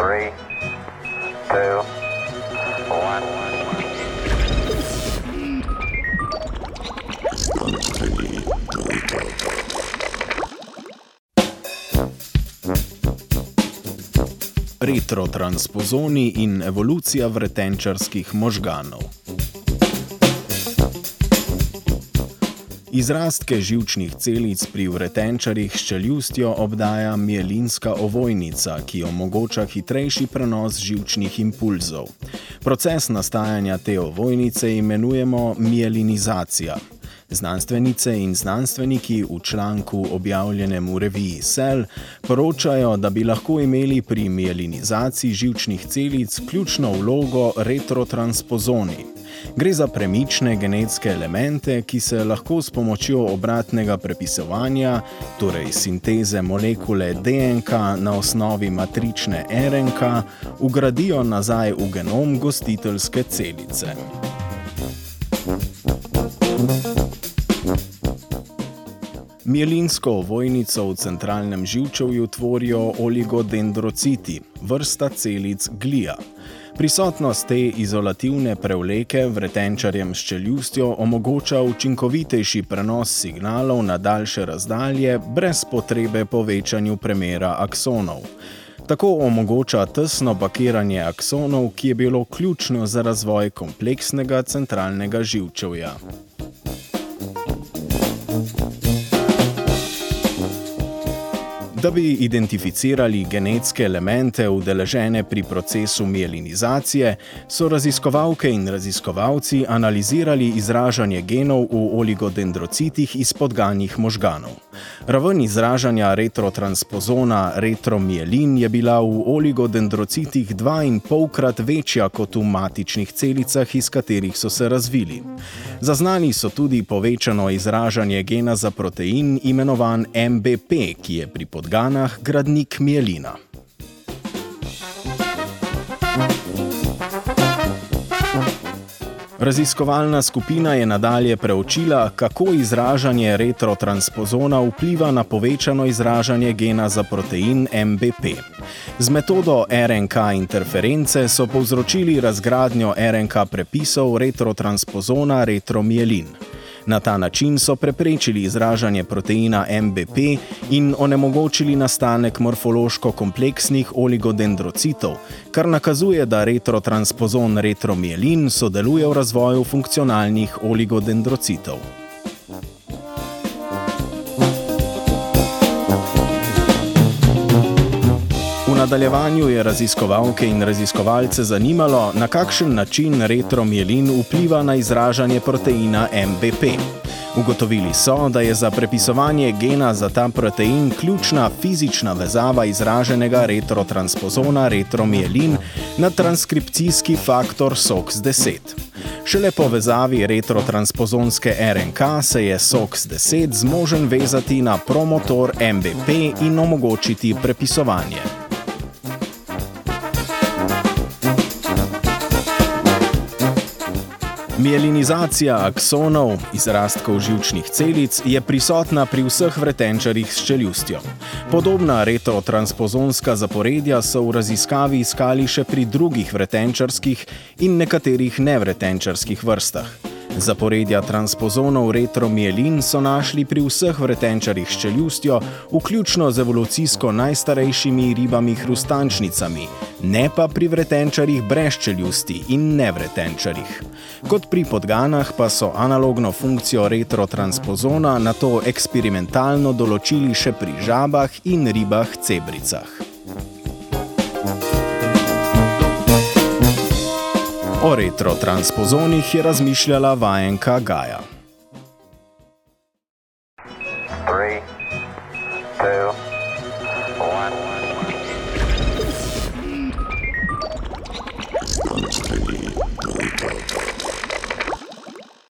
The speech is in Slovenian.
Three, two, one. Retrotransposoni in evolucija vretenčarskih možganov. Izrastke živčnih celic pri vretenčarjih s čeljustjo obdaja mielinska ovojnica, ki omogoča hitrejši prenos živčnih impulzov. Proces nastajanja te ovojnice imenujemo mielinizacija. Znanstvenice in znanstveniki v članku objavljenem v reviji Cell poročajo, da bi lahko imeli pri mielinizaciji živčnih celic ključno vlogo retrotransposoni. Gre za premične genetske elemente, ki se lahko s pomočjo obratnega prepisovanja, torej sinteze molekule DNK na osnovi matrične RNK, ugradijo nazaj v genom gostiteljske celice. Mielinsko ovojnico v centralnem živčevju tvorijo oligodendrociti, vrsta celic glija. Prisotnost te izolativne prevleke vretenčarjem s čeljustjo omogoča učinkovitejši prenos signalov na daljše razdalje brez potrebe po večanju premera aksonov. Tako omogoča tesno pakiranje aksonov, ki je bilo ključno za razvoj kompleksnega centralnega živčevja. Da bi identificirali genetske elemente udeležene pri procesu mielinizacije, so raziskovalke in raziskovalci analizirali izražanje genov v oligodendrocitih iz podganjih možganov. Raven izražanja retrotransposona retromielin je bila v oligodendrocitih dva in polkrat večja kot v matičnih celicah, iz katerih so se razvili. Zaznali so tudi povečano izražanje gena za protein imenovan MBP, ki je pri podganah gradnik mielina. Raziskovalna skupina je nadalje preučila, kako izražanje retrotransposona vpliva na povečano izražanje gena za protein MBP. Z metodo RNK interference so povzročili razgradnjo RNK prepisov retrotransposona retromielin. Na ta način so preprečili izražanje proteina MBP in onemogočili nastanek morfološko kompleksnih oligodendrocitov, kar nakazuje, da retrotranspozon retromielin sodeluje v razvoju funkcionalnih oligodendrocitov. Nadaljevanju je raziskovalke in raziskovalce zanimalo, na kakšen način retromielin vpliva na izražanje proteina MBP. Ugotovili so, da je za prepisovanje gena za ta protein ključna fizična vezava izraženega retrotransposona retromielin na transkripcijski faktor SOX10. Šele po vezavi retrotransposonske RNK se je SOX10 zmožen vezati na promotor MBP in omogočiti prepisovanje. Mielinizacija aksonov, izrastkov žilčnih celic, je prisotna pri vseh vretenčarjih s čeljustjo. Podobna retrotransposonska zaporedja so v raziskavi iskali še pri drugih vretenčarskih in nekaterih nevretenčarskih vrstah. Zaporedja transpozonov retromielin so našli pri vseh vretenčarjih s čeljustjo, vključno z evolucijsko najstarejšimi ribami hrustančnicami, ne pa pri vretenčarjih brez čeljusti in nevretenčarjih. Kot pri podganah pa so analogno funkcijo retrotranspozona na to eksperimentalno določili še pri žabah in ribah cebricah. O retrotranspozonih je razmišljala vajenka Gaja. Three, two, one.